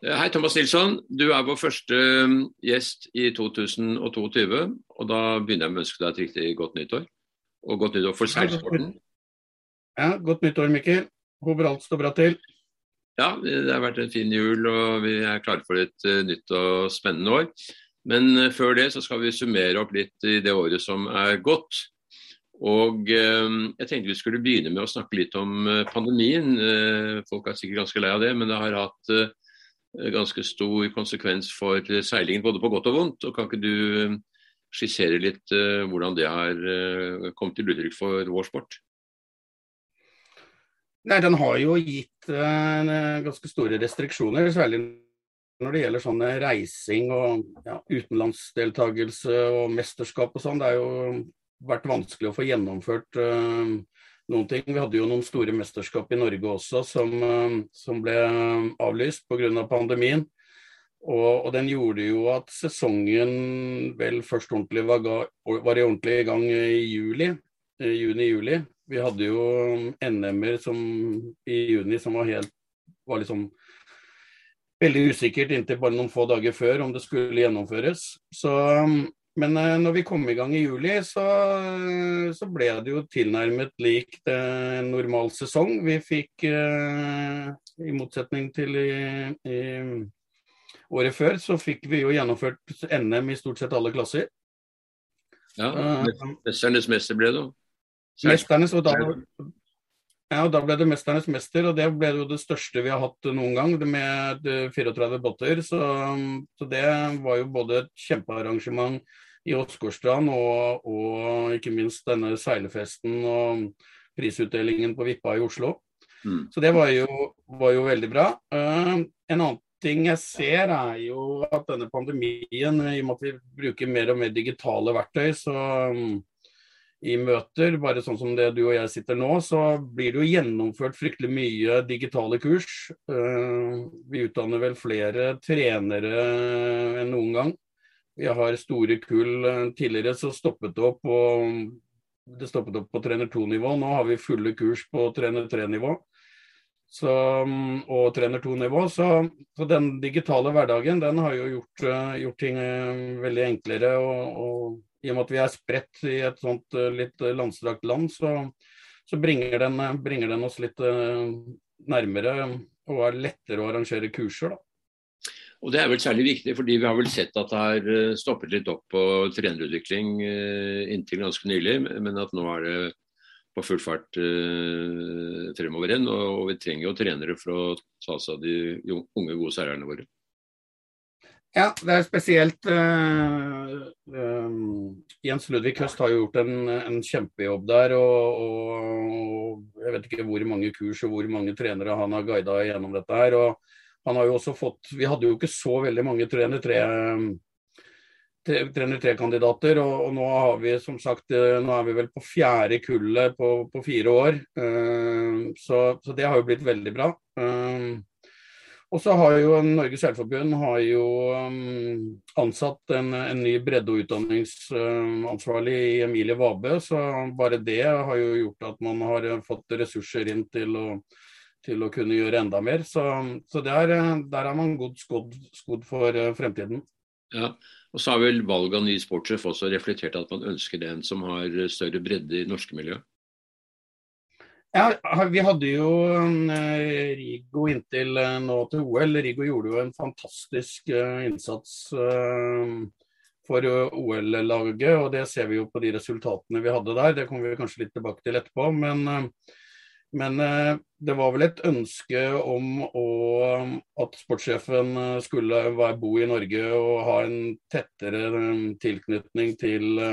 Hei, Thomas Nilsson. Du er vår første um, gjest i 2022. Og da begynner jeg med å ønske deg et riktig godt nyttår. Og godt nyttår for seilsporten. Ja, godt nyttår, Mikkel. Håper alt står bra til. Ja, det har vært en fin jul, og vi er klare for et uh, nytt og spennende år. Men uh, før det så skal vi summere opp litt i det året som er gått. Og Jeg tenkte vi skulle begynne med å snakke litt om pandemien. Folk er sikkert ganske lei av det, men det har hatt ganske stor konsekvens for seilingen, både på godt og vondt. og Kan ikke du skissere litt hvordan det har kommet til uttrykk for vår sport? Nei, Den har jo gitt ganske store restriksjoner, særlig når det gjelder sånne reising og ja, utenlandsdeltakelse og mesterskap og sånn. Det har jo vært vanskelig å få gjennomført uh, noen ting. Vi hadde jo noen store mesterskap i Norge også som, uh, som ble avlyst pga. Av pandemien. Og, og, den gjorde jo at sesongen vel først ordentlig var, ga, var i ordentlig gang i juli, juni-juli. Vi hadde jo NM-er i juni som var helt var liksom veldig usikkert inntil bare noen få dager før om det skulle gjennomføres. Så, men eh, når vi kom i gang i juli, så, så ble det jo tilnærmet lik en normal sesong. Vi fikk, eh, i motsetning til i, i året før, så fikk vi jo gjennomført NM i stort sett alle klasser. Ja, eh, Mesternes mester ble det. Mesternes, og da, ja, og da ble det 'Mesternes mester', og det ble jo det største vi har hatt noen gang, med 34 båter. Så, så, det var jo både et kjempearrangement i Åsgårdstrand og, og, ikke minst denne seilefesten og prisutdelingen på Vippa i Oslo. Mm. Så det var jo, var jo, veldig bra. Uh, en annen ting jeg ser, er jo at denne pandemien, i og med at vi bruker mer og mer digitale verktøy, så um, i møter, bare sånn som det du og jeg sitter nå, så blir det jo gjennomført fryktelig mye digitale kurs. Eh, vi utdanner vel flere trenere enn noen gang. Vi har store kull. Eh, tidligere så stoppet det opp på, det stoppet opp på trener 2-nivå. Nå har vi fulle kurs på trener 3-nivå og trener 2-nivå. Så, så, den digitale hverdagen den har jo gjort, eh, gjort ting veldig enklere. og, og i og med at vi er spredt i et sånt eh, litt eh, landstrakt land, så, så bringer, den, eh, bringer, den, oss litt nærmere og er lettere å arrangere kurser. da. Og Det er vel særlig viktig, fordi vi har vel sett at det har stoppet litt opp på trenerutvikling inntil ganske nylig, men at nå er det på full fart fremover igjen. Og vi trenger jo trenere for å ta seg av de unge, gode seilerne våre. Ja, det er spesielt uh, um, Jens Ludvig Høst har jo gjort en, en kjempejobb der. Og, og, jeg vet ikke hvor mange kurs og hvor mange trenere han har guida gjennom dette her. og han har jo også fått, Vi hadde jo ikke så veldig mange trener tre, trener tre-kandidater, og, og, nå har vi som sagt, nå er vi vel på fjerde kullet på, på fire år. Uh, så, så, det har jo blitt veldig bra. Uh, og så har jo Norges Seilforbund har jo um, ansatt en, en ny bredde- og utdanningsansvarlig i Emilie Vabe. Så bare det har jo gjort at man har fått ressurser inn til å, til å kunne gjøre enda mer. Så, så der, der, er man godt skodd, skodd for uh, fremtiden. Ja, og så har vel valget av ny sportssjef også reflektert at man ønsker en som har større bredde i norske miljø? Ja, Vi hadde jo uh, Rigo inntil uh, nå til OL. Rigo gjorde jo en fantastisk uh, innsats for OL-laget, og det ser vi jo på de resultatene vi hadde der. Det kommer vi kanskje litt tilbake til etterpå. Men, men det var vel et ønske om å, at sportssjefen skulle bo i Norge og ha en tettere tilknytning til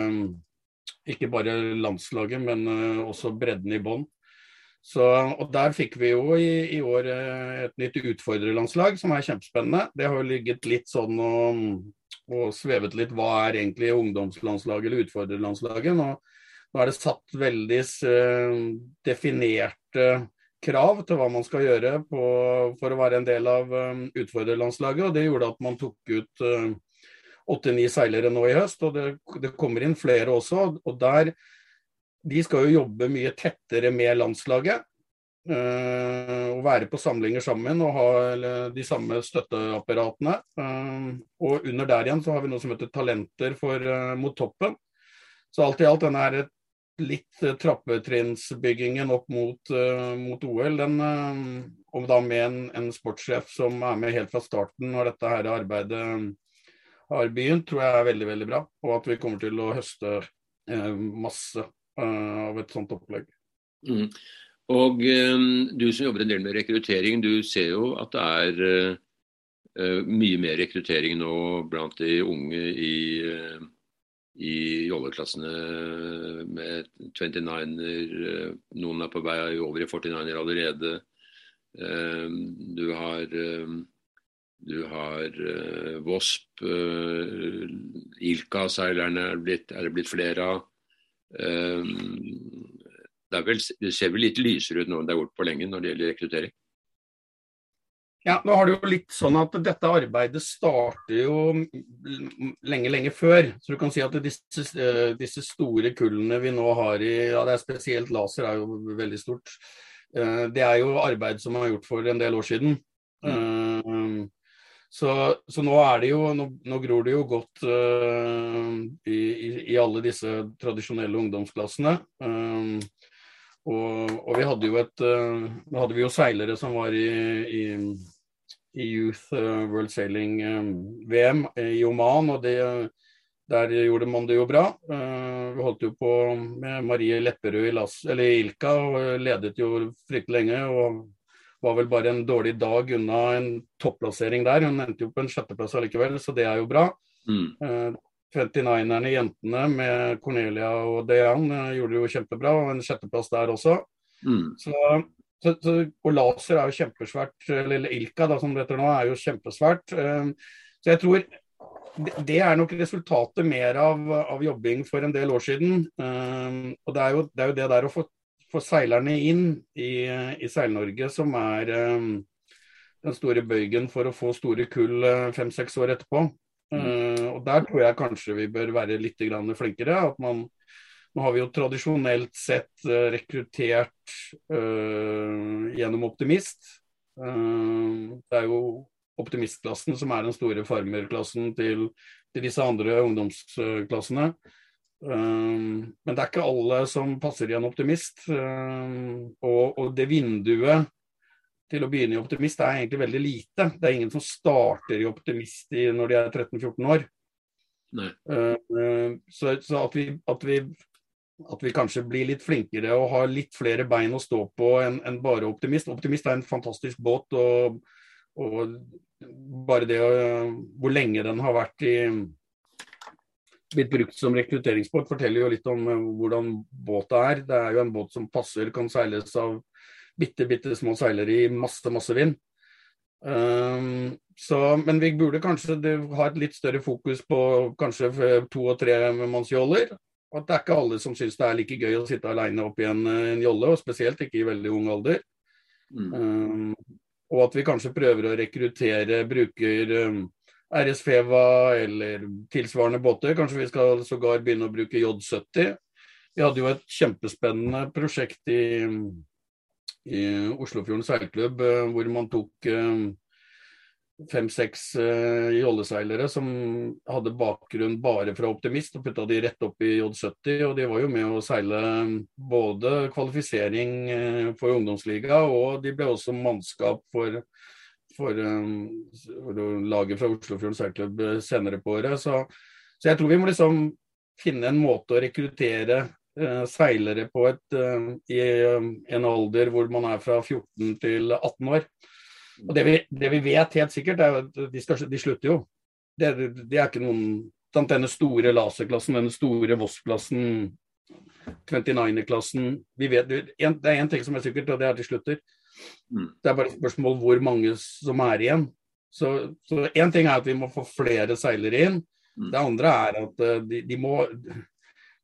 ikke bare landslaget, men også bredden i bånn. Så, og Der fikk vi jo i, i, år eh, et nytt utfordrerlandslag som er kjempespennende. Det har ligget litt sånn og, og svevet litt hva er egentlig ungdomslandslaget eller utfordrerlandslaget. Nå, er det satt veldig uh, definerte krav til hva man skal gjøre på, for å være en del av um, utfordrerlandslaget. og Det gjorde at man tok ut åtte-ni seilere nå i høst. og det, det kommer inn flere også. og der de skal jo jobbe mye tettere med landslaget. og være på samlinger sammen og ha de samme støtteapparatene. Uh, og under der igjen så har vi noe som heter Talenter for, uh, mot toppen. Så alt i alt denne her litt trappetrinnsbyggingen opp mot, mot OL. Den, og da med en, en, sportssjef som er med helt fra starten når dette her arbeidet har begynt, tror jeg er veldig, veldig bra. Og at vi kommer til å høste masse av et sånt opplegg. Mm. Og um, du som jobber en del med rekruttering, du ser jo at det er uh, mye mer rekruttering nå blant de unge i, i jolleklassene med 29-er. Noen er på vei over i 49-er allerede. Du har, du har Vosp. Ilka-seilerne er, er, det blitt flere av det, vel, det, ser vel litt lysere ut nå enn det har gjort på lenge når det gjelder rekruttering? Ja, nå har det jo litt sånn at Dette arbeidet starter jo lenge, lenge før. Så du kan si at disse, eh, disse store kullene vi nå har i ja det er Spesielt laser er jo veldig stort. Eh, det er jo arbeid som er gjort for en del år siden. Mm. Så, så, nå er det jo Nå, nå gror det jo godt uh, i, i, i, alle disse tradisjonelle ungdomsklassene. Um, og, og, vi hadde jo et uh, hadde vi jo seilere som var i, i, Youth World Sailing VM i Oman, og det, der gjorde man det jo bra. Uh, vi holdt jo på med Marie Lepperød i, Las, eller Ilka og ledet jo fryktelig lenge. og var vel bare en dårlig dag unna en topplassering der. Hun endte jo på en sjetteplass allikevel, så det er jo bra. Mm. 29erne, jentene med Cornelia og Dejan, eh, gjorde det jo kjempebra. Og en sjetteplass der også. Mm. Så, så, så, og laser er jo kjempesvært, eller Ilka da, som det heter nå, er jo kjempesvært. Eh, så jeg tror det er nok resultatet mer av, av jobbing for en del år siden. Eh, og det er jo det, er jo det der å få, få seilerne inn i, i Seil-Norge som er den store bøygen for å få store kull fem-seks år etterpå. Uh, og Der tror jeg kanskje vi bør være litt flinkere. at man nå har vi jo tradisjonelt sett uh, rekruttert uh, gjennom Optimist. det er jo optimistklassen som er den store farmerklassen til, til disse andre ungdomsklassene. Men det er ikke alle som passer i en optimist. Og, og, det vinduet til å begynne i Optimist er egentlig veldig lite. Det er ingen som starter i Optimist i, når de er 13-14 år. Uh, så, så at, vi, at, vi, at, vi, kanskje blir litt flinkere og har litt flere bein å stå på enn en bare Optimist. Optimist er en fantastisk båt, og, og bare det uh, hvor lenge den har vært i blitt brukt som rekrutteringsbåt, forteller jo litt om uh, hvordan båta er. Det er jo en båt som passer, kan seiles av bitte, bitte små seilere i masse, masse vind. Um, så, men vi burde kanskje ha et litt større fokus på kanskje to- og tremannsjoller. At det er ikke alle som syns det er like gøy å sitte alene oppi en, en jolle, og spesielt ikke i veldig ung alder. Mm. Um, og at vi kanskje prøver å rekruttere bruker um, RS-Feva eller tilsvarende båter. Kanskje vi skal sågar begynne å bruke J70. Vi hadde jo et kjempespennende prosjekt i i Oslofjorden seilklubb, eh, hvor man tok eh, fem-seks uh, jolleseilere som hadde bakgrunn bare fra Optimist, og putta de rett opp i J70. Og de var jo med å seile både kvalifisering for ungdomsliga, og de ble også mannskap for, for, um, for laget fra Oslofjorden seilklubb senere på året. Så, så, jeg tror vi må liksom finne en måte å rekruttere Eh, seilere på et, eh, i eh, en alder hvor man er fra 14 til 18 år. Og Det vi, det vi vet helt sikkert, er at de, skal, de slutter jo. Det, det, er ikke noen Denne store laserklassen, denne store Voss-klassen, 29-klassen Det er én ting som er sikkert, og det er at de slutter. Mm. Det er bare et spørsmål hvor mange som er igjen. Så én ting er at vi må få flere seilere inn. Mm. Det andre er at de, de må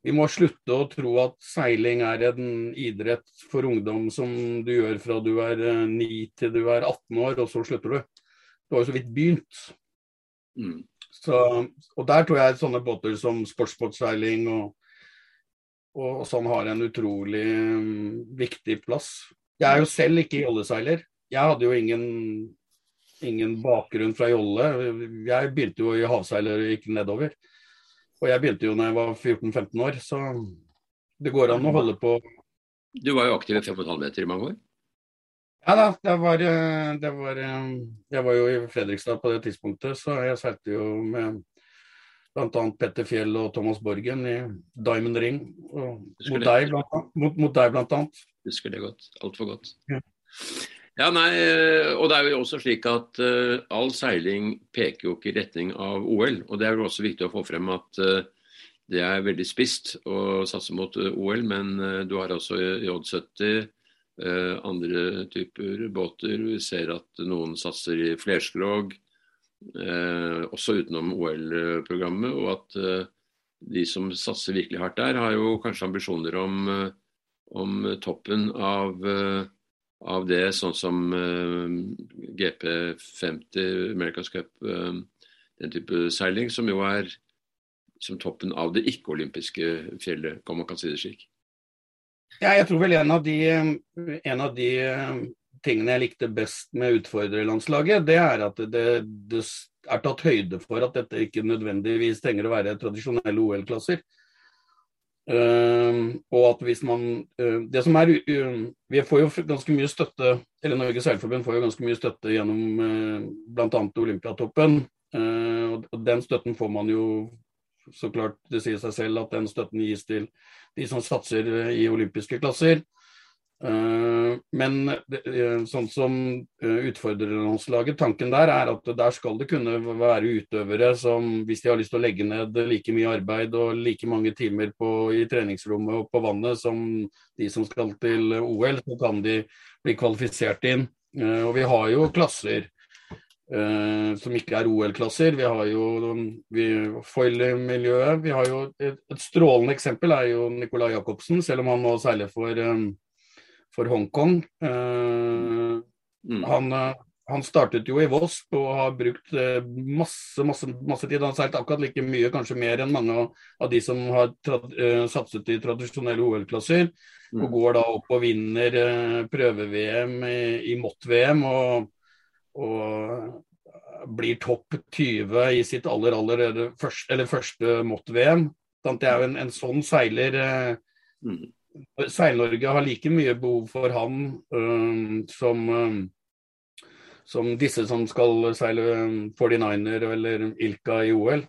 vi må slutte å tro at seiling er en idrett for ungdom som du gjør fra du er 9 eh, til du er 18 år, og så slutter du. Du har jo så vidt begynt. Mm. Så, og der tror jeg sånne båter som sportsbåtseiling og, og, og, sånn har en utrolig um, viktig plass. Jeg er jo selv ikke jolleseiler. Jeg hadde jo ingen, ingen bakgrunn fra jolle. Jeg begynte jo i havseiler og gikk nedover. Og jeg begynte jo da jeg var 14-15 år, så det går an å holde på. Du var jo aktiv i 5,5 meter i mange år? Ja da, det var, eh, det var, eh, Jeg var jo i Fredrikstad på det tidspunktet, så jeg seilte jo med bl.a. Petter Fjell og Thomas Borgen i Diamond Ring. mot, deg, blant, mot, mot deg, blant annet. Husker det godt. Altfor godt. Ja. ja. nei, eh, og det er jo også slik at uh, all seiling peker jo ikke i retning av OL. Og det er jo også viktig å få frem at uh, det er veldig spist å satse mot uh, OL, men du har altså J70. andre typer båter. Vi ser at noen satser i flerskrog eh, også utenom OL-programmet. Og at eh, de som satser virkelig hardt der, har jo kanskje ambisjoner om, eh, om toppen av, eh, av, det, sånn som eh, GP50, America's Cup, den type seiling, som jo er som toppen av det ikke-olympiske fjellet, om man kan si det slik. Ja, jeg tror vel en av de, en av de tingene jeg likte best med utfordrerlandslaget, det er at det, det, er tatt høyde for at dette ikke nødvendigvis trenger å være tradisjonelle OL-klasser. Uh, og at hvis man uh, Det som er uh, Vi får jo ganske mye støtte, eller Norges Seilforbund får jo ganske mye støtte gjennom uh, bl.a. Olympiatoppen. Og den støtten får man jo så klart, det sier seg selv at den støtten gis til de som satser i olympiske klasser. Eh, men eh, sånn som eh, utfordrerlandslaget, tanken der er at der skal det kunne være utøvere som hvis de har lyst til å legge ned like mye arbeid og like mange timer på, i treningsrommet og på vannet som de som skal til OL, så kan de bli kvalifisert inn. Og vi har jo klasser Uh, som ikke er OL-klasser. Vi har jo foil-miljøet. Vi har jo et, et, strålende eksempel er jo Nicolai Jacobsen, selv om han nå seiler for um, for Hongkong. Uh, mm. han, uh, han, startet jo i Voss og har brukt uh, masse, masse, masse tid. Han har seilt akkurat like mye, kanskje mer enn mange av de som har satset i tradisjonelle OL-klasser. Mm. Og går da opp og vinner prøve-VM i, i Mott-VM. Og, og, blir topp 20 i sitt aller, aller første, eller første Mott-VM. Det er jo en, en sånn seiler mm Seil-Norge har like mye behov for han um, som, um, som disse som skal seile 49er eller Ilka i OL.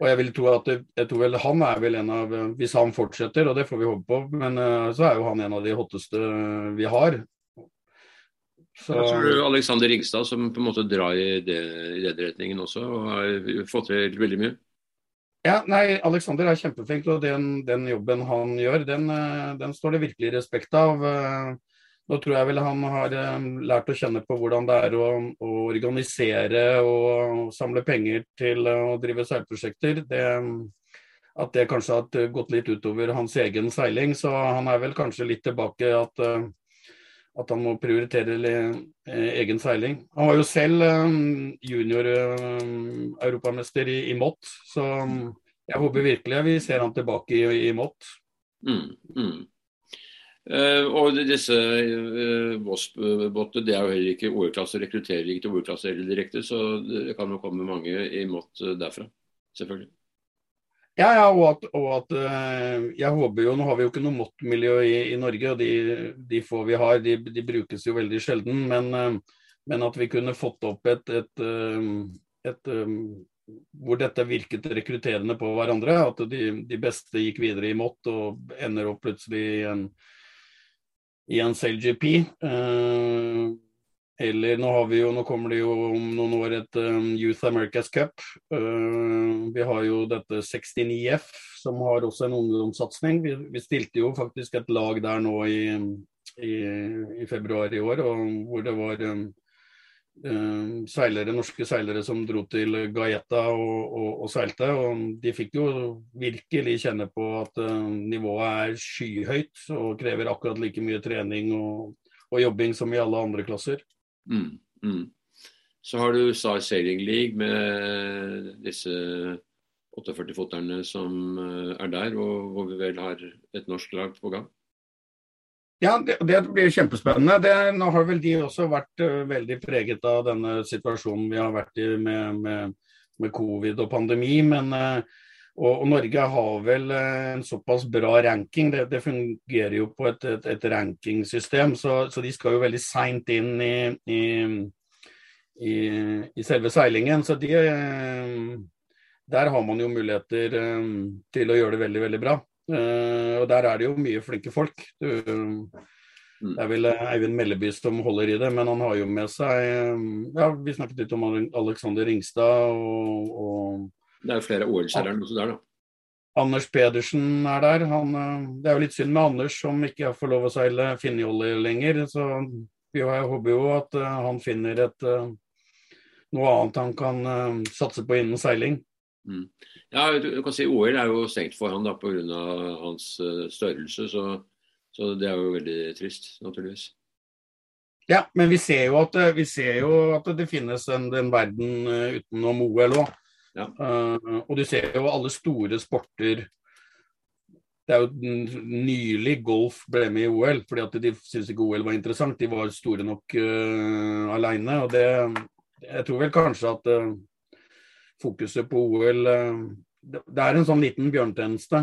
Og jeg vil tro at jeg tror vel han er vel en av Hvis han fortsetter, og det får vi håpe på, men uh, så er jo han en av de hotteste vi har. Så... Jeg tror du Alexander Ringstad som på en måte drar i, det, i den retningen også, og har fått til veldig mye? Ja, nei, Alexander er kjempeflink, og den, den jobben han gjør, den, eh, den, står det virkelig respekt av. Eh, nå tror jeg vel han har eh, lært å kjenne på hvordan det er å, å organisere og samle penger til å drive seilprosjekter. Det, at det kanskje har gått litt utover hans egen seiling, så han er vel kanskje litt tilbake at, at han må prioritere egen seiling. Han var jo selv junior-europamester i, i Mott, så jeg håper virkelig vi ser han tilbake i, i Mott. Mm, mm. Uh, og disse uh, Voss-båtene det er jo heller ikke OL-klasse, rekrutterer ikke til OL-klasse heller direkte, så det kan jo komme mange i Mott derfra. Selvfølgelig. Ja, ja, og at, og at uh, jeg håper jo, Nå har vi jo ikke noe Mott-miljø i, i, Norge, og de, de, få vi har, de, de brukes jo veldig sjelden. Men, men, at vi kunne fått opp et, et, et, et hvor dette virket rekrutterende på hverandre. At de, de, beste gikk videre i Mott og ender opp plutselig i en, i en SailGP. Eh, eller nå, jo, nå kommer det jo om noen år et um, Youth America's Cup. Uh, vi har jo dette 69F, som har også en ungdomssatsing. Vi, vi, stilte jo faktisk et lag der nå i, i, i februar i år, og, hvor det var um, Eh, seilere, norske seilere som dro til Gaeta og, og, og, seilte. og De fikk jo virkelig kjenne på at uh, nivået er skyhøyt og krever akkurat like mye trening og, og jobbing som i alle andre klasser. Mm, mm. Så har du Star Sailing League med disse 48-foterne som uh, er der, og hvor vi vel har et norsk lag på gang? Ja, det, det, blir kjempespennende. Det, nå har vel de også vært uh, veldig preget av denne situasjonen vi har vært i med, med, med covid og pandemi. Men, uh, og, og, Norge har vel uh, en såpass bra ranking. Det, det fungerer jo på et, et, et rankingsystem, så, så, de skal jo veldig seint inn i, i, i, i, selve seilingen. Så de, der har man jo muligheter til å gjøre det veldig, veldig bra. Og der er det jo mye flinke folk. Mm. det er vel Eivind Melleby som holder i det, men han har jo med seg ja, Vi snakket litt om Alexander Ringstad og, og Det er jo flere OL-kjelleren også der, da. Anders Pedersen er der. Han, eh, det er jo litt synd med Anders som ikke får lov å seile Finnjolle lenger. Så jeg håper jo at uh, han finner et, uh, noe annet han kan satse på innen seiling. Mm. Ja, du kan si OL er jo stengt for han da pga. hans eh, størrelse, så, så, det er jo veldig trist, naturligvis. Ja, men vi ser jo at, eh, ser jo at det finnes en, en verden eh, utenom OL òg. Ja. Uh, og du ser jo alle store sporter det er jo nylig golf ble med i OL, fordi at de syntes ikke OL var interessant. De var store nok uh, alene. Og det, jeg tror vel kanskje at uh, fokuset på OL uh, Det er en sånn liten bjørntjeneste.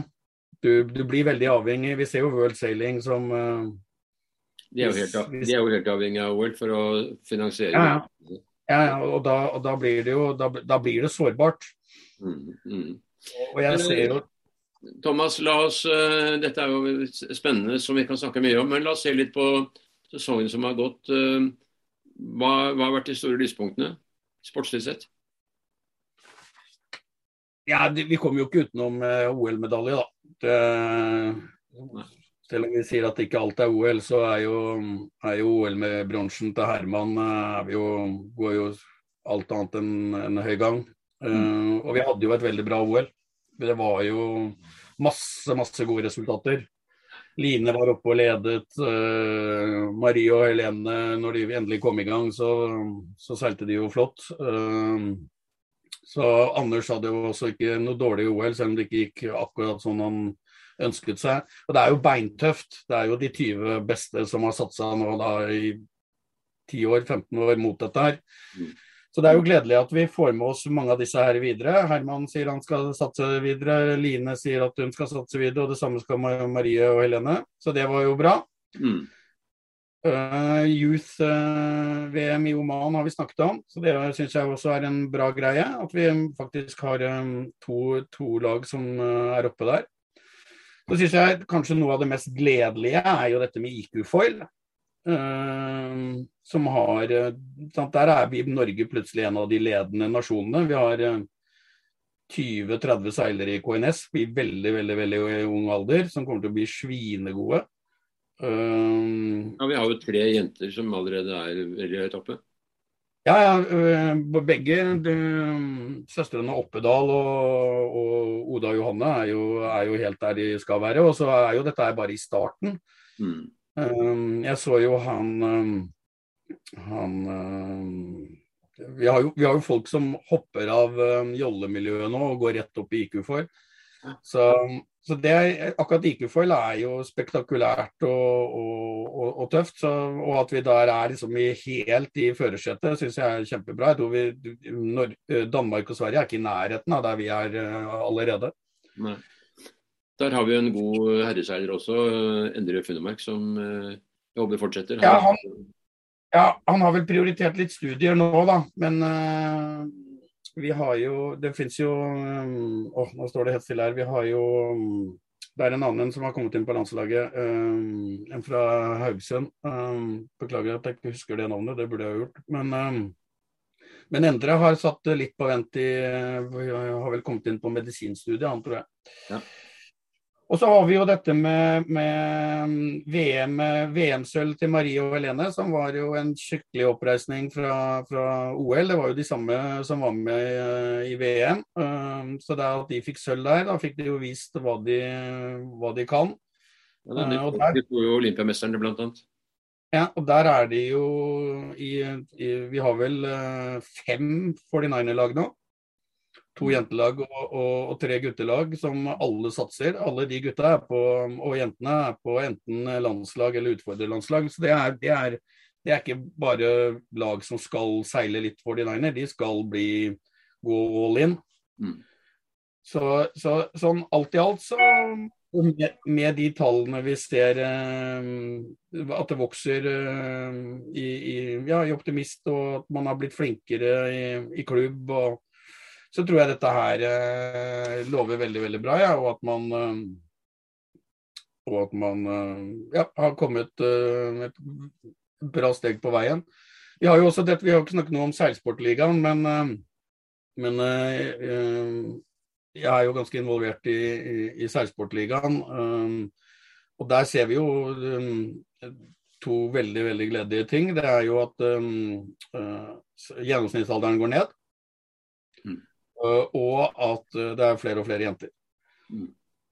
Du, du, blir veldig avhengig. Vi ser jo World Sailing som uh, de er, helt, de er, jo helt, avhengig av OL for å finansiere ja, ja. Ja og, da, og, da, blir det jo da, da blir det sårbart. Mm, mm. Og jeg ser jo Thomas, la oss, uh, dette er jo spennende som vi kan snakke mye om, men la oss se litt på sesongen som har gått. Uh, hva, hva, har vært de store lyspunktene sportslig sett? Ja, Vi kommer jo ikke utenom uh, OL-medalje, da. Det, selv om vi sier at ikke alt er OL, så er jo, er jo OL med bronsen til Herman uh, jo, går jo alt annet enn en høy gang. Uh, mm. Og vi hadde jo et veldig bra OL. Det var jo masse, masse gode resultater. Line var oppe og ledet. Uh, Marie og Helene, når de endelig kom i gang, så, så seilte de jo flott. Uh, så Anders hadde jo også ikke noe dårlig OL, selv om det ikke gikk akkurat sånn han ønsket seg. Og det er jo beintøft. Det er jo de 20 beste som har satsa nå da i 10 år, 15 år mot dette her. Mm. Så det er jo gledelig at vi får med oss mange av disse her videre. Herman sier han skal satse videre, Line sier at hun skal satse videre, og det samme skal Marie og Helene. Så det var jo bra. Mm. Uh, Youth-VM uh, i Oman har vi snakket om, så det syns jeg også er en bra greie. At vi faktisk har um, to, to, lag som uh, er oppe der. Så syns jeg kanskje noe av det mest gledelige er jo dette med IQ-foil. som har sant, Der er vi i Norge plutselig en av de ledende nasjonene. Vi har 20-30 seilere i KNS i veldig, veldig, veldig ung alder, som kommer til å bli svinegode. Uh, ja, Vi har jo tre jenter som allerede er veldig høyt oppe. Ja, ja øh, begge søstrene Oppedal og, og, Oda Johanne er jo, er jo, helt der de skal være. Og så er jo dette bare i starten. Mm. Um, jeg så jo han Han vi har, jo, vi har, jo, folk som hopper av jollemiljøet nå og går rett opp i IQ for. Så, så det, akkurat IQ-foil er jo spektakulært og, og, og, og tøft. Så, og at vi der er liksom i, helt i førersetet, syns jeg er kjempebra. Jeg vi, når, Danmark og Sverige er ikke i nærheten av der vi er uh, allerede. Nei. Der har vi en god herreseiler også, Endre Funnemark, som uh, jeg håper fortsetter. Ja han, ja, han har vel prioritert litt studier nå, da. Men vi har jo Det fins jo um, Å, nå står det helt stille her. Vi har jo um, det er en annen som har kommet inn på landslaget, um, en fra Haugesund. Um, beklager at jeg ikke husker det navnet, det burde jeg ha gjort. Men, um, men Endre har satt litt på vent i Har vel kommet inn på medisinstudiet, han tror jeg. Ja. Og så har vi jo dette med, med VM, VM-sølv til Marie og Helene, som var jo en skikkelig oppreisning fra, fra, OL. Det var jo de samme som var med i VM. Um, så det at de fikk sølv der, da fikk de jo vist hva de, hva de kan. Ja, de, uh, de får jo olympiamesterne, blant annet. Ja, og der er de jo i, i Vi har vel uh, fem 49er-lag nå. To jentelag og, og, og, tre guttelag som alle satser. Alle de gutta på, og jentene er på enten landslag eller utfordrerlandslag. Så det er, det, er, det er, ikke bare lag som skal seile litt for de niner, de skal bli gå all in. Mm. Så, så, sånn alt i alt så med, med, de tallene vi ser eh, at det vokser eh, i, i, ja, i, optimist, og at man har blitt flinkere i, i klubb, og, så tror jeg dette her eh, lover veldig veldig bra. Ja, og at man, eh, og at man eh, ja, har kommet et bra steg på veien. Vi har jo også dette, vi har ikke snakket noe om seilsportligaen, men, men jeg er jo ganske involvert i, i, i seilsportligaen. Og der ser vi jo to veldig veldig gledelige ting. Det er jo at gjennomsnittsalderen går ned. Uh, og at uh, det er flere og flere jenter. Mm.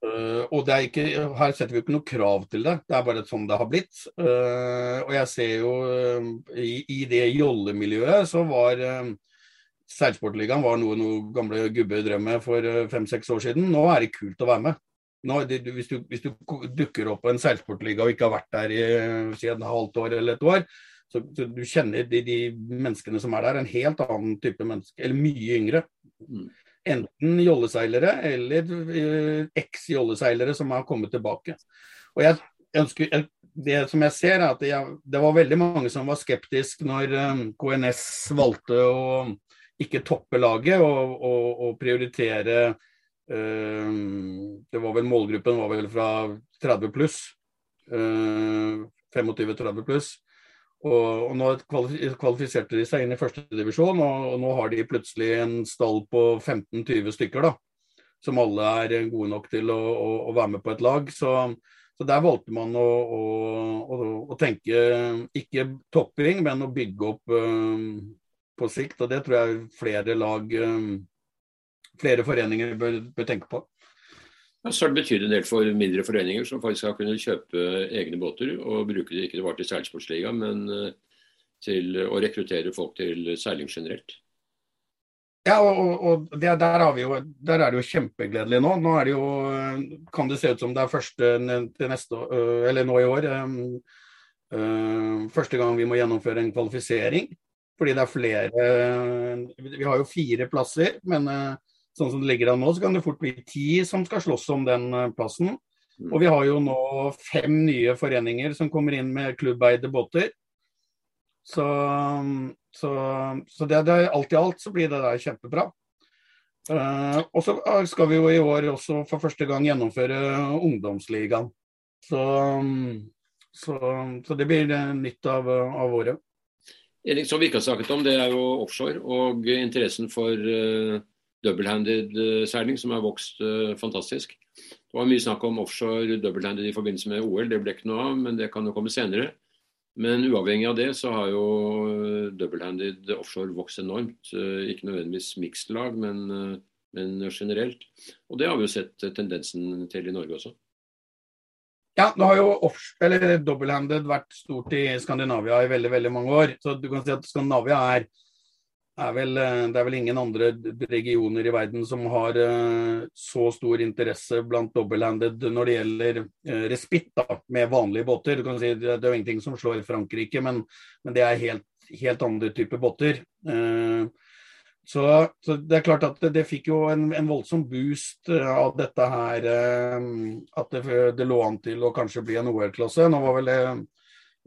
Uh, og det ikke, Her setter vi ikke noe krav til det, det er bare sånn det har blitt. Uh, og jeg ser jo uh, i, i, det jollemiljøet så var Seilsportligaen var noe noen gamle gubber drev med for eh, fem-seks år siden. Nå er det kult å være med. Nå, det, hvis, du, hvis, du, dukker opp på en seilsportliga og ikke har vært der i si et halvt år eller et år, så, du kjenner de, de, menneskene som er der, en helt annen type menneske, eller mye yngre. Mm. Enten jolleseilere eller eh, eks-jolleseilere som har kommet tilbake. Og jeg ønsker, Det som jeg ser, er at jeg, det var veldig mange som var skeptisk når eh, KNS valgte å ikke toppe laget og, og, og prioritere uh, Det var vel målgruppen var vel fra 30 pluss. Uh, 25-30 pluss. Og, og, nå kvalifiserte de seg inn i førstedivisjon, og, og nå har de plutselig en stall på 15-20 stykker. da, Som alle er gode nok til å, å, å være med på et lag. Så, så der valgte man å, å, tenke ikke topping, men å bygge opp uh, på sikt. Og det tror jeg flere lag, eh, flere foreninger bør, bør tenke på. Ja, så det betyr en del for mindre foreninger som faktisk har kunnet kjøpe egne båter og bruke det ikke bare til seilsportsliga, men eh, til å rekruttere folk til seiling generelt. Ja, og, og det, der, jo, der, er det jo kjempegledelig nå. Nå er det jo, kan det se ut som det er første til neste, eller nå i år. første gang vi må gjennomføre en kvalifisering. Fordi det er flere Vi har jo fire plasser, men eh, sånn som det ligger an nå, så kan det fort bli ti som skal slåss om den eh, plassen. Mm. Og vi har jo nå fem nye foreninger som kommer inn med klubbeide båter. Så, så, så det, det, alt i alt så blir det der kjempebra. Uh, og så skal vi jo i år også for første gang gjennomføre ungdomsligaen. Så, så, så det blir nytt av, av året. Erik, som vi ikke har snakket om, det er jo offshore og interessen for uh, double-handed uh, seiling, som har vokst uh, fantastisk. Det var mye snakk om offshore double-handed i forbindelse med OL, det ble ikke noe av, men det kan jo komme senere. Men uavhengig av det, så har jo double-handed offshore vokst enormt. Ikke nødvendigvis mixed lag, men, men generelt. Og det har vi jo sett tendensen til i Norge også. Ja, nå har jo double-handed vært stort i Skandinavia i veldig veldig mange år. Så du kan si at Skandinavia er, er vel, eh, Det er vel ingen andre regioner i verden som har uh, så stor interesse blant double-handed når det gjelder uh, respitt med vanlige båter. Du kan si Det, er jo ingenting som slår Frankrike, men, men det er helt, helt andre typer båter. Så, så, det er klart at det, det fikk jo en, en, voldsom boost eh, av dette her. Eh, at det, det lå an til å kanskje bli en OL-klasse. Nå var vel det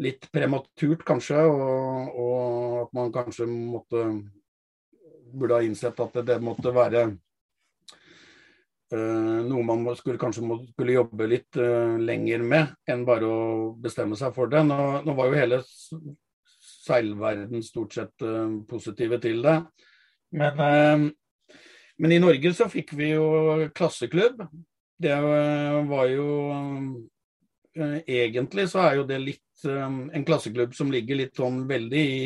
litt prematurt kanskje, og, og, at man kanskje måtte burde ha innsett at det, det måtte være uh, noe man skulle, kanskje må, skulle jobbe litt uh, lenger med enn bare å bestemme seg for det. Nå, nå var jo hele seilverden stort sett uh, positive til det. Men, men, i Norge så fikk vi jo klasseklubb. Det var jo Egentlig så er jo det litt en klasseklubb som ligger litt sånn veldig i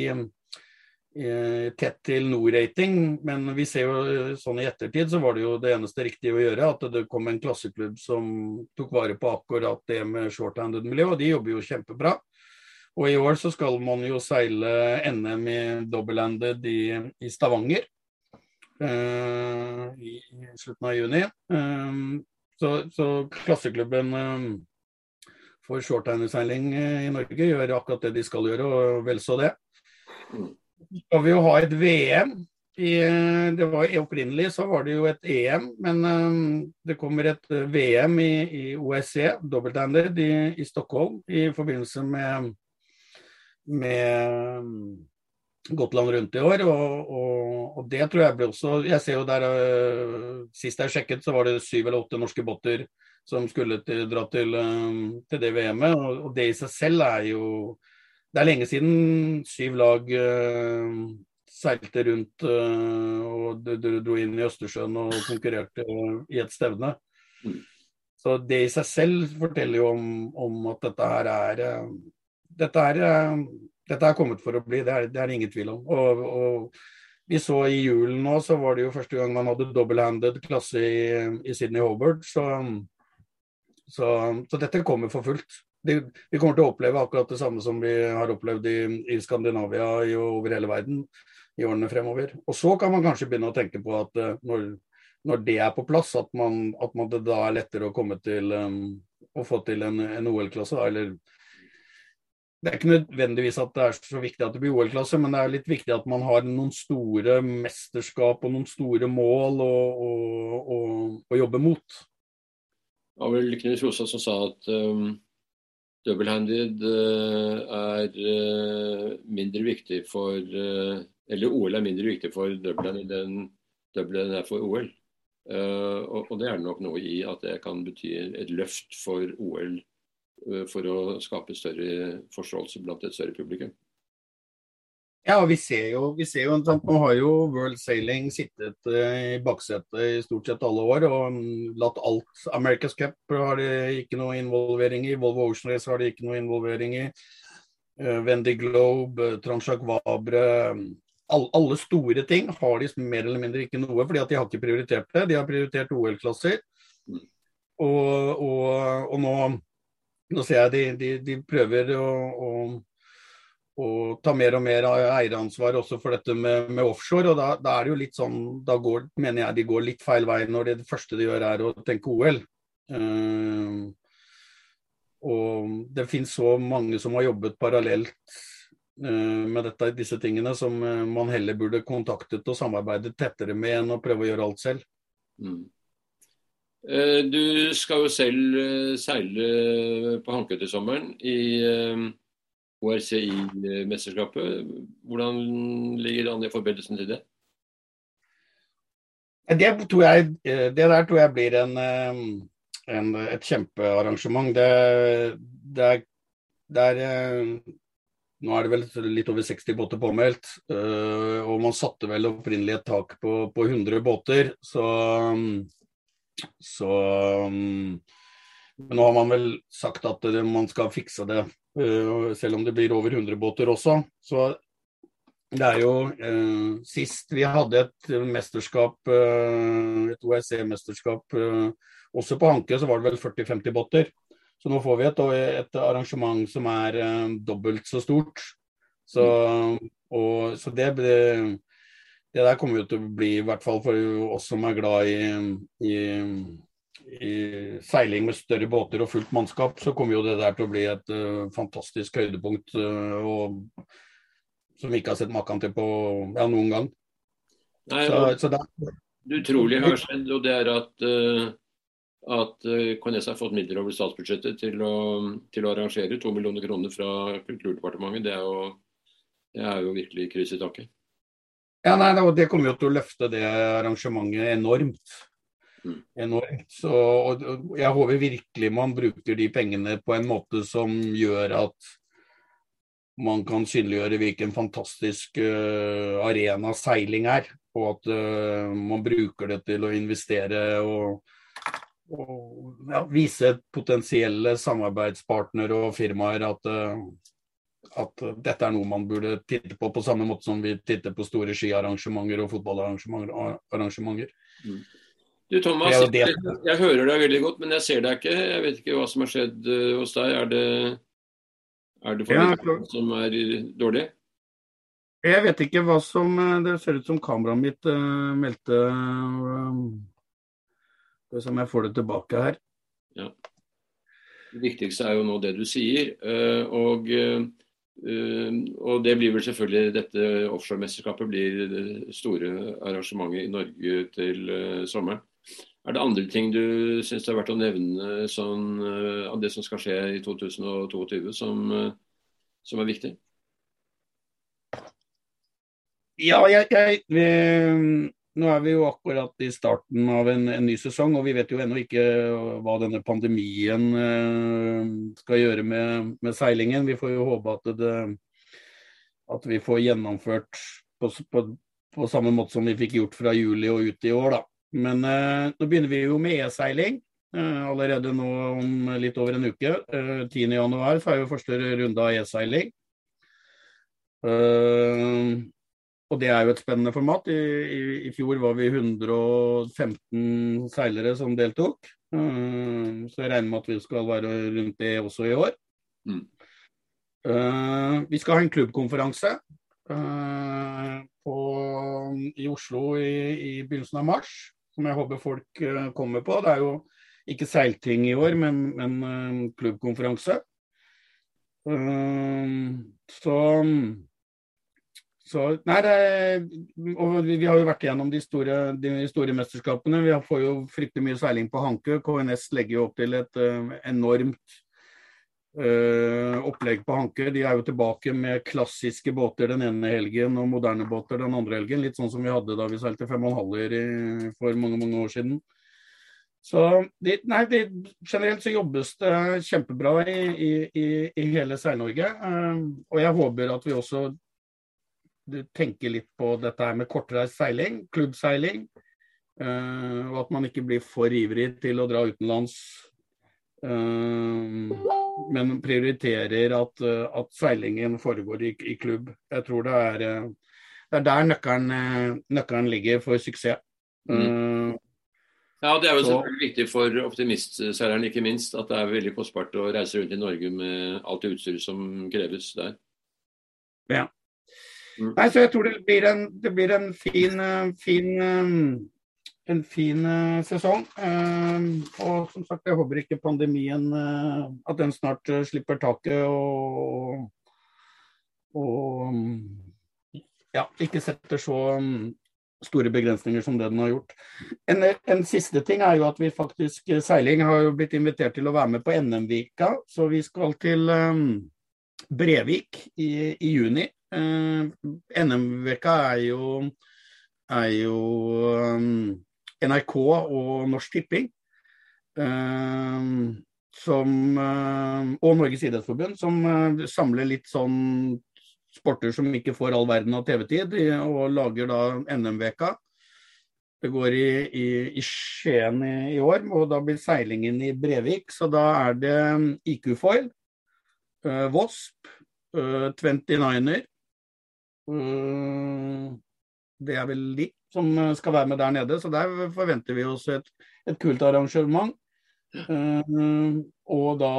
tett til Nord-rating, men vi ser jo sånn i ettertid så var det jo det eneste riktige å gjøre. At det kom en klasseklubb som tok vare på akkurat det med short-handed-miljø, og de jobber jo kjempebra. Og i år så skal man jo seile NM i double-handed i, i, Stavanger. uh, i, slutten av juni. Um, så, så, klasseklubben um, for shorttinerseiling i Norge gjør akkurat det de skal gjøre, og vel så det. Skal vi jo ha et VM i, det var, Opprinnelig så var det jo et EM, men um, det kommer et uh, VM i, i OSC, dobbelthanded, i, i Stockholm i forbindelse med, med Gotland rundt i år. Og, og, og, det tror jeg ble også Jeg ser jo der uh, Sist jeg sjekket, så var det syv eller åtte norske båter som skulle til, dra til, um, til det VM-et. Og, og, det i seg selv er jo Det er lenge siden syv lag uh, seilte rundt uh, og dro inn i Østersjøen og konkurrerte i et stevne. Mm. Så det i seg selv forteller jo om, om at dette her er uh, dette er, dette er kommet for å bli, det er det er ingen tvil om. Og, og, vi så i julen nå, så var det jo første gang man hadde double-handed klasse i, i Sydney Hobart. Så, så, så, dette kommer for fullt. Det, vi kommer til å oppleve akkurat det samme som vi har opplevd i, i Skandinavia i, over hele verden i årene fremover. Og så kan man kanskje begynne å tenke på at uh, når, når, det er på plass, at, man, at man det da er lettere å komme til um, å få til en, en OL-klasse. Eller det er ikke nødvendigvis at det er så viktig at det blir OL-klasse, men det er litt viktig at man har noen store mesterskap og noen store mål å, jobbe mot. Det var vel Knut Rosa som sa at um, double-handed uh, er uh, mindre viktig for eller OL er mindre viktig for Dublin enn Dublin er for OL. Og, det er det nok noe i at det kan bety et løft for OL for å skape større forståelse blant et større publikum. Ja, vi ser jo, vi ser jo Nå har jo World Sailing sittet uh, i baksetet i stort sett alle år og um, latt alt America's Cup har de ikke noe involvering i. Volvo Ocean Race har de ikke noe involvering i. Wendy Globe, Transjak Vabre, all, alle, alle store ting har de mer eller mindre ikke noe, fordi at de har ikke prioritert det. De har prioritert OL-klasser. Og, og, og nå, nå, ser jeg de, de, de prøver å, å, å, ta mer og mer eieransvar også for dette med, med offshore. og da, da, er det jo litt sånn, da går, mener jeg de går litt feil vei når det, det første de gjør er å tenke OL. Uh, og det finnes så mange som har jobbet parallelt uh, med dette, disse tingene som eh, man heller burde kontaktet og samarbeidet tettere med enn å prøve å gjøre alt selv. Mm. Uh, du skal jo selv seile på Hanke til sommeren i ORCI-mesterskapet. Hvordan ligger det an i forberedelsen til det? Det, jeg, det, der tror jeg blir en, en, et kjempearrangement. Det, det, er, det er nå er det vel litt over 60 båter påmeldt, og man satte vel opprinnelig et tak på, på 100 båter. Så, så um, Men nå har man vel sagt at man skal fikse det, selv om det blir over 100 båter også. Så det er jo eh, Sist vi hadde et mesterskap, et OSC-mesterskap også på Hanke, så var det vel 40-50 båter. Så nå får vi et, et arrangement som er uh, dobbelt så stort. Så, og, så det, det, det, der kommer jo til å bli, i hvert fall for oss som er glad i, i seiling med større båter og fullt mannskap, så kommer jo det der til å bli et uh, fantastisk høydepunkt uh, og, som vi ikke har sett maken til på ja, noen gang. Nei, så, så det, det utrolige har skjedd, og det er at uh, at KNS har fått midler over statsbudsjettet til å, til å arrangere to millioner kroner fra Kulturdepartementet. Det er jo, det er jo virkelig kryss i taket. Ja, nei, Det kommer jo til å løfte det arrangementet enormt. Mm. enormt. Så, og, jeg håper virkelig man bruker de pengene på en måte som gjør at man kan synliggjøre hvilken fantastisk uh, arena seiling er. Og at uh, man bruker det til å investere og og ja, vise potensielle samarbeidspartnere og firmaer at, uh, at dette er noe man burde titte på, på samme måte som vi titter på store skiarrangementer og fotballarrangementer. Mm. Du Thomas, jeg, jeg, hører deg veldig godt, men jeg ser deg ikke. Jeg vet ikke hva som har skjedd uh, hos deg. Er det, er det for som er dårlig? Jeg vet ikke hva som Det ser ut som kameraet mitt uh, meldte uh, Skal vi jeg får det tilbake her. Ja. Det viktigste er jo nå det du sier. Uh, og, og, det blir vel selvfølgelig Dette offshoremesterskapet blir det store arrangementet i Norge til sommeren. Er det andre ting du syns det er verdt å nevne sånn, av det som skal skje i 2022 som, som er viktig? Ja, jeg, jeg vi, nå er vi jo akkurat i starten av en, en, ny sesong, og vi vet jo ennå ikke hva denne pandemien uh, skal gjøre med, med, seilingen. Vi får jo håpe at, det, at vi får gjennomført på, på, på, samme måte som vi fikk gjort fra juli og ut i år. da. Men eh, nå begynner vi jo med e-seiling. Eh, allerede nå om litt over en uke. Uh, 10.1 så er jo første runde av e-seiling. Eh, og det er jo et spennende format. I, i, i fjor var vi 115 seilere som deltok. Uh, så jeg regner med at vi skal være rundt det også i år. Mm. Uh, vi skal ha en klubbkonferanse uh, på, i Oslo i, i, begynnelsen av mars, som jeg håper folk kommer på. Det er jo ikke seilting i år, men, men klubbkonferanse. så så, nei, det, og vi, har jo vært igjennom de store, de store mesterskapene. Vi får jo fryktelig mye seiling på Hankø. KNS legger jo opp til et enormt opplegg på Hanke. De er jo tilbake med klassiske båter den ene helgen og moderne båter den andre helgen. Litt sånn som vi hadde da vi seilte fem og en halver for mange mange år siden. Så de, nei, de, generelt så jobbes det kjempebra i, i, i, hele Seil-Norge. Uh, og jeg håper at vi også tenker litt på dette her med kortreist seiling, klubbseiling. Uh, og at man ikke blir for ivrig til å dra utenlands. Uh, men prioriterer at, uh, at, seilingen foregår i, i, klubb. Jeg tror det er, det er der nøkkelen, nøkkelen, ligger for suksess. Mm. Ja, Det er jo selvfølgelig viktig for optimistseileren ikke minst, at det er veldig kostbart å reise rundt i Norge med alt det utstyret som kreves der. Ja. Mm. Nei, så jeg tror det blir en, det blir en fin, eh, fin, eh, en fin uh, sesong. Uh, og som sagt, jeg håper ikke pandemien uh, at den snart slipper taket og, og ja, ikke setter så um, store begrensninger som det den har gjort. En, en, siste ting er jo at vi faktisk Seiling har jo blitt invitert til å være med på NM-vika. Så vi skal til um, Brevik i, i juni. Uh, NM-veka er jo, er jo um, NRK og Norsk Tipping. Um, som, um, og Norges idrettsforbund, som uh, samler litt sånn sporter som ikke får all verden av TV-tid, og lager da NM-veka. Det går i, i, i Skien i, i, år, og da blir seilingen i Brevik. Så da er det IQ-foil, uh, Wasp, uh, 29er, Mm, det er vel de som eh, skal være med der nede, så der forventer vi oss et, et kult arrangement. Uh, og da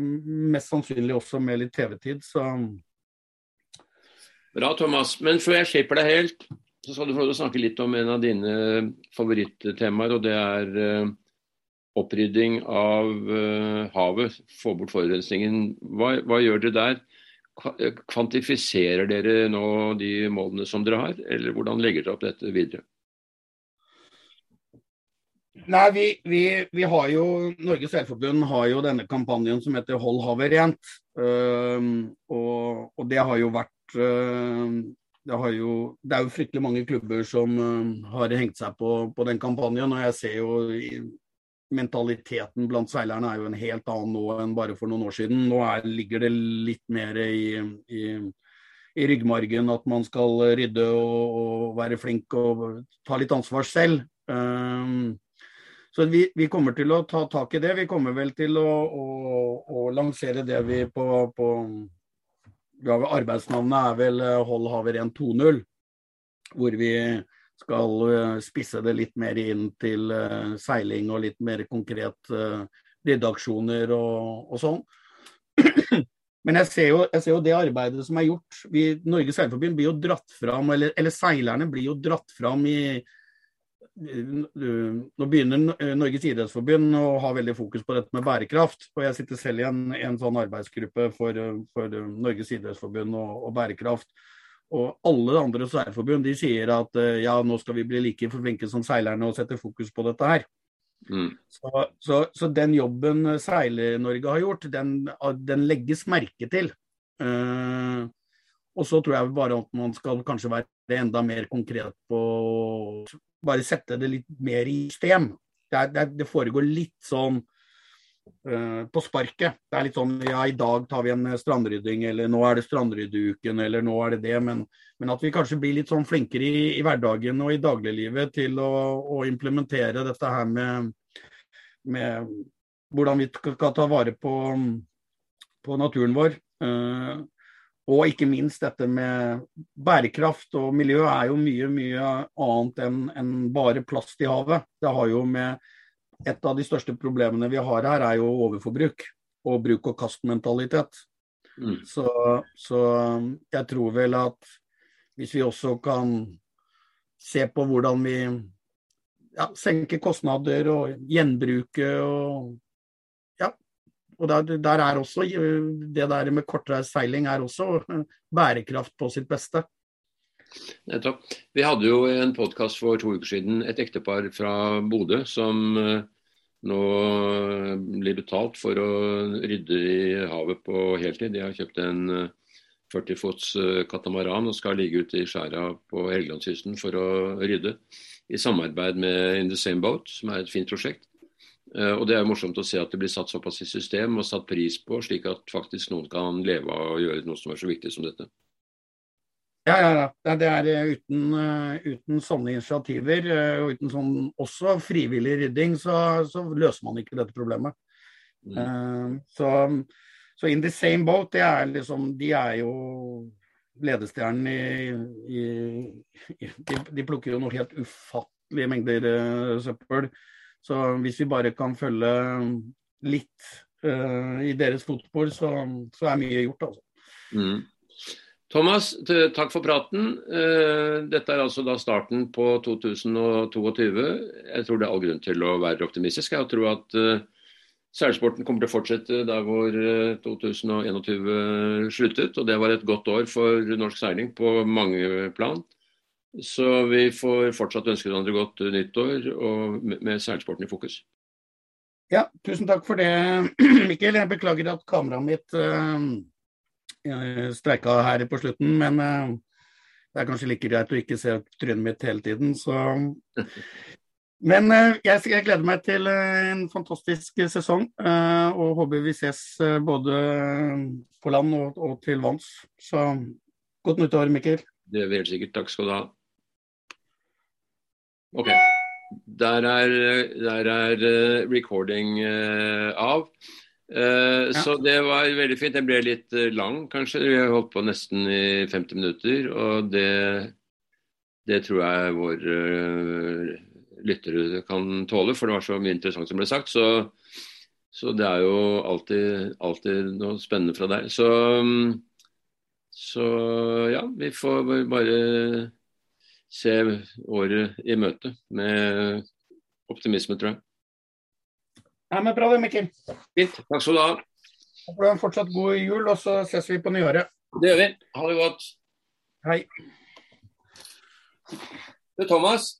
mest sannsynlig også med litt TV-tid, så Bra, Thomas. Men før jeg slipper deg helt, så skal du få snakke litt om en av dine favorittemaer, og det er uh, opprydding av uh, havet. Få bort forurensningen. Hva, hva gjør dere der? Kvantifiserer dere nå de målene som dere har, eller hvordan legger dere opp dette videre? Nei, vi, vi, vi, har jo, Norges Velforbund har jo denne kampanjen som heter 'Hold havet rent'. Og, og, det har jo vært det, har jo, det, er jo fryktelig mange klubber som har hengt seg på, på, den kampanjen. Og jeg ser jo mentaliteten blant seilerne er jo en helt annen nå enn bare for noen år siden. Nå er, ligger det litt mer i, i, i, ryggmargen at man skal rydde og, og, være flink og ta litt ansvar selv. Um, så vi, vi, kommer til å ta tak i det. Vi kommer vel til å, å, å lansere det vi på, på ja, Arbeidsnavnet er vel Hold havet rent 2.0. Hvor vi skal eh, spisse det litt mer inn til uh, seiling og litt mer konkret redaksjoner ryddeaksjoner og, og, sånn. Men jeg ser, jo, jeg ser, jo, det arbeidet som er gjort. Vi, Norges Seilforbund blir jo dratt fram, eller, eller, seilerne blir jo dratt fram i Nå begynner Norges idrettsforbund å ha veldig fokus på dette med bærekraft. og Jeg sitter selv i en, en sånn arbeidsgruppe for, for Norges idrettsforbund og, og, bærekraft. Og alle andre seilforbund de sier at ja, nå skal vi bli like flinke som seilerne og sette fokus på dette her. Mm. Så, så, så, den jobben Seiler-Norge har gjort, den, den, legges merke til. Uh, og så tror jeg bare at man skal kanskje være enda mer konkret på Bare sette det litt mer i system. Det, det, det foregår litt sånn på sparket. Det er litt sånn ja, i dag tar vi en strandrydding, eller nå er det strandryddeuken, eller nå er det det. Men, men, at vi kanskje blir litt sånn flinkere i, i hverdagen og i dagliglivet til å, å implementere dette her med med hvordan vi skal ta vare på, på naturen vår. Uh, og ikke minst dette med bærekraft og miljø er jo mye mye annet enn en bare plast i havet. Det har jo med Et av de største problemene vi har her, er jo overforbruk og bruk og kast-mentalitet. Mm. Så, så, jeg tror vel at hvis vi også kan se på hvordan vi ja, senke kostnader og gjenbruke og ja. Og der, der, er også det der med kortreist seiling er også bærekraft på sitt beste. Nettopp. Vi hadde jo en podkast for to uker siden, et ektepar fra Bodø som eh, nå blir betalt for å rydde i havet på heltid. De har kjøpt en 40 eh, fots eh, katamaran og skal ligge ute i skjæra på Helgelandskysten for å rydde i samarbeid med In the Same Boat, som er et fint prosjekt. Eh, og Det er morsomt å se at det blir satt såpass i system og satt pris på, slik at faktisk noen kan leve av å gjøre noe som er så viktig som dette. Ja, ja, ja. Det er eh, uten, eh, uten sånne initiativer, og uten sånn også frivillig rydding, så, så løser man ikke dette problemet. Mm. så, så, In the Same Boat, det er liksom, de er jo ledestjernen i, i, i de, de, plukker jo noe helt ufattelige mengder uh, søppel. Så hvis vi bare kan følge litt uh, i deres fotspor, så, så, er mye gjort, altså. Mm. Thomas, takk for praten. Uh, dette er altså da starten på 2022. Jeg tror det er all grunn til å være optimistisk. Jeg tror at Seilsporten kommer til å fortsette der hvor 2021 eh, sluttet, og det var et godt år for norsk seiling på mange plan. Så vi får fortsatt ønske hverandre godt nyttår og med seilsporten i fokus. Ja, tusen takk for det, Mikkel. Jeg beklager at kameraet mitt streika her på slutten, men uh, det er kanskje like greit å ikke se trynet mitt hele tiden. Så Men eh, jeg, jeg, gleder meg til eh, en fantastisk sesong, eh, og håper vi ses både på land og, og til vanns. Så godt nyttår, Mikkel. Det er vi helt sikkert. Takk skal du ha. OK. Der er, der er recording av. Uh, ja. Så det var veldig fint. Den ble litt lang, kanskje. Vi har holdt på nesten i 50 minutter. Og det, det tror jeg våre uh, lyttere kan tåle, for det var så mye interessant som ble sagt. Så, så det er jo alltid, alltid, noe spennende fra deg. Så, så ja, vi får bare se året i møte med optimisme, tror jeg. Ja, men Bra det, Mikkel. Fint. Takk skal du ha. Håper du har en fortsatt god jul, og så ses vi på nyåret. Det gjør vi. Ha det godt. Hei. Det er Thomas.